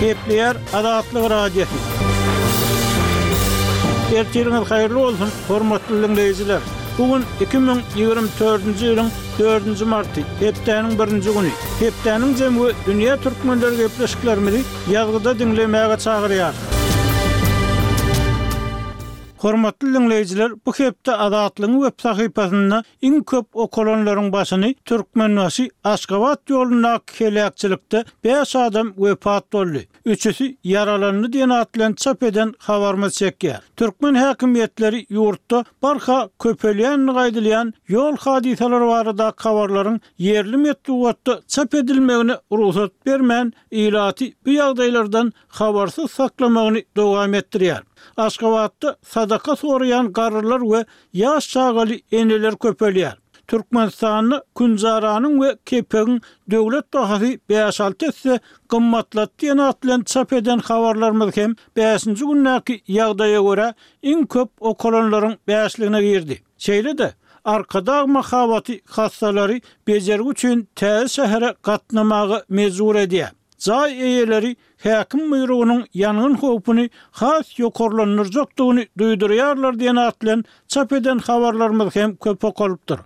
Gepleýär Azatlyk Radiosy. Ertiriňiz haýyrly bolsun, hormatly diňleýjiler! Bu gün iki müň ýigrimi dördünji ýylyň dördünji marty, hepdäniň birinji güni. Hepdäniň jemi we dünýä türkmenleri gepleşiklerimizi ýazgyda diňlemäge çagyrýar. Hormatly diňleýjiler, bu hepde Azatlygyň web sahypasynda Iň köp okalanlaryň başyny Türkmenbaşy, Aşgabat ýolundaky heläkçilikde bäş adam wepat boldy, üçüsi ýaralandy diýen at bilen çap eden habarymyz çekýär. Türkmen häkimiýetleri ýurtda barha köpelýänligi aýdylýan ýol hadysalary baradaky habarlaryň ýerli metbugatda çap edilmegine rugsat bermän, ilaty bu ýagdaýlardan habarsyz saklamagyny dowam etdirýär. Aşgabatda sadaka soraýan garrylar we ýaş çagaly eneler köpelýär. Türkmenistanda künjaranyň we kepegiň döwlet bahasy bäş-alty esse gymmatlat diýen at bilen çap eden habarlarymyz hem bäşinji gündäki ýagdaýa görä iň köp okalanlaryň bäşligine girdi. Şeýle-de, Arkadag mahabaty hassalary bejergi üçin täze şähere gatnamaga mejbur edýär. Jaý eýeleri häkim buýrugynyň ýangyn howpuny has ýokarlandyrjakdygyny duýdurýarlar diýen at bilen çap eden habarlarymyz hem köp okalypdyr.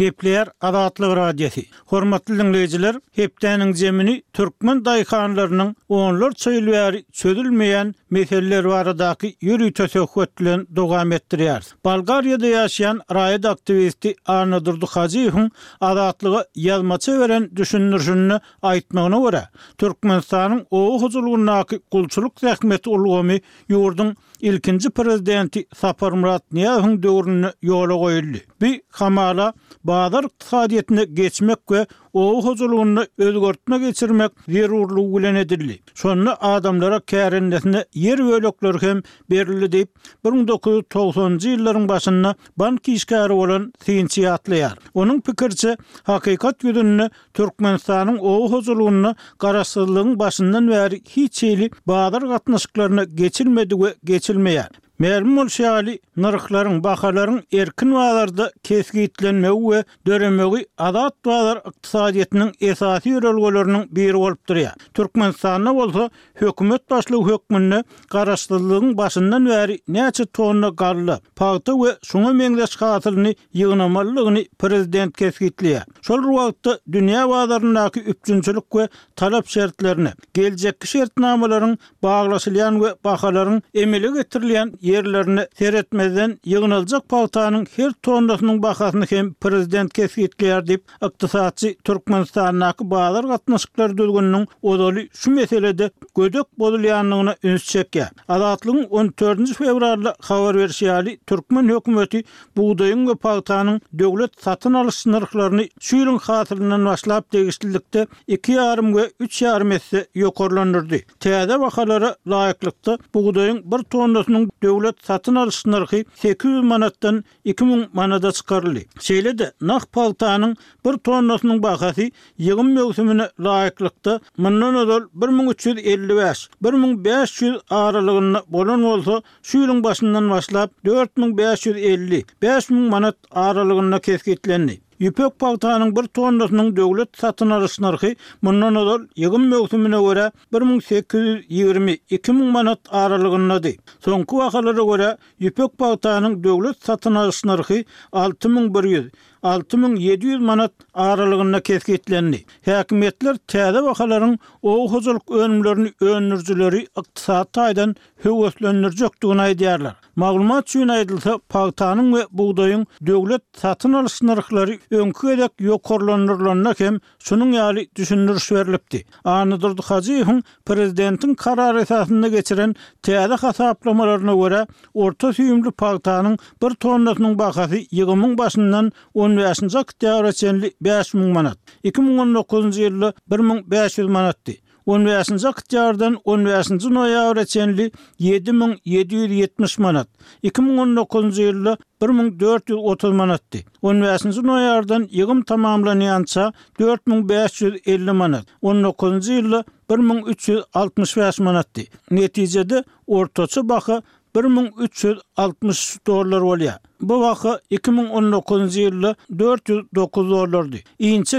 Gepleýär Azatlyk Radiosy. Hormatly diňleýjiler, hepdäniň zemini türkmen daýhanlarynyň onlarça ýyl bäri çözülmeýän meseleler baradaky ýörite söhbet bilen dowam etdirýäris. Bolgariýada ýaşaýan raýat aktiwisti Annadurdy Hajyýewiň Azatlyga ýazmaça beren düşündirişinde aýtmagyna görä, Türkmenistanyň oba hojalygyndaky gulçulyk zähmeti ulgamy ýurduň ilkinji prezidenti Saparmyrat Nyýazowyň döwründe ýola goýuldy. Bu hamala bazar ykdysadyýetine geçmek we oba hojalygynda özgertme geçirmek zerurlygy bilen edildi. Şonda adamlara kärendesine ýer bölekleri hem berildi diýip, bir müň dokuz ýüz togsanynjy ýyllaryň başynda bank işgäri bolan synçy ýatlaýar. Onuň pikiriçe, hakykat ýüzünde Türkmenistanyň oba hojalygynda garaşsyzlygyň başyndan bäri hiç hili bazar gatnaşyklaryna geçilmedi we geçilmeýär. Mälim bolşy ýaly, nyrhlaryň, bahalaryň erkin bazarda kesgitlenmegi we döremegi azat bazar ykdysadyýetiniň esasy ýörelgeleriniň biri bolup durýar. Türkmenistanda bolsa Hökümet başlygy hökmünde garaşsyzlygyň başyndan bäri näçe tonna galla, pagta we şuňa meňzeş hasylyny ýygnamalydygyny prezident kesgitleýär. Şol bir wagtda, dünýä bazaryndaky üpjünçilik we talap şertlerine, geljekki şertnamalaryň baglaşylýan we bahalaryň emele getirilýän ýerlerine seretmezden ýygnaljak pagtanyň her tonnasynyň bahasyny hem prezident kesgitleýär diýip, Ykdysatçy Türkmenistandaky bazar gatnaşyklary düzgüniniň ozaly şu meselede gödek bozulýandygyna üns çekýär. Azatlygyň on dördünji fewralda habar berşi ýaly, türkmen hökümeti bugdaýyň we pagtanyň döwlet satyn alyş nyrhlaryny şu ýylyň hasylyndan başlap degişlilikde iki ýarym we üç ýarym esse ýokarlandyrdy. Täze bahalara laýyklykda, bugdaýyň bir tonnasynyň döwlet satyn alyş nyrhy sekiz ýüz manatdan iki müň manada çykaryldy. Şeýle-de, nah pagtanyň bir tonnasynyň bahasy ýygym möwsümine laýyklykda, mundan ozal bir müň üç ýüz elli bäş, bir müň bäş ýüz aralygynda bolan bolsa, şu ýylyň başyndan başlap, dört müň bäş ýüz elli, bäş müň manat aralygynda kesgitlendi. Ýüpek pagtanyň bir tonnasynyň döwlet satyn alyş nyrhy mundan ozal ýygym möwsümine görä bir müň sekiz ýüz ýigrimi iki müň manat aralygyndady. Soňky bahalara görä, ýüpek pagtanyň döwlet satyn alyş nyrhy alty müň bir ýüz, alty müň ýedi ýüz manat aralygynda kesgitlendi. Häkimiýetler täze bahalaryň oba hojalyk önümlerini öndürijileri ykdysady taýdan höweslendirjekdigini aýdýarlar. Maglumat üçin aýdylsa, pagtanyň we bugdaýyň döwlet satyn alyş nyrhlary öňki gezek ýokarlandyrylanda hem şunuň ýaly düşündiriş berlipdi. Annadurdy Hajyýewiň prezidentiň karary esasynda geçiren täze hasaplamalaryna görä, orta süýümli pagtanyň bir tonnasynyň bahasy ýygymyň başyndan on bäşinji oktýabra çenli bäş müň manat, iki müň on dokuzynjy ýylda bir müň bäş ýüz manatdy. On bäşinji oktýabrdan on bäşinji noýabra çenli ýedi müň ýedi ýüz ýetmiş manat, iki müň on dokuzynjy ýylda bir müň dört ýüz otuz manatdy. On bäşinji noýabrdan ýygym tamamlanýança dört müň bäş ýüz elli manat, on dokuzynjy ýylda bir müň üç ýüz altmyş bäş manatdy. Netijede, ortaça baha bir müň üç ýüz altmyş dollar bolýar. Bu baha iki müň on dokuzynjy ýylda dört ýüz dokuz dollardy. Inçe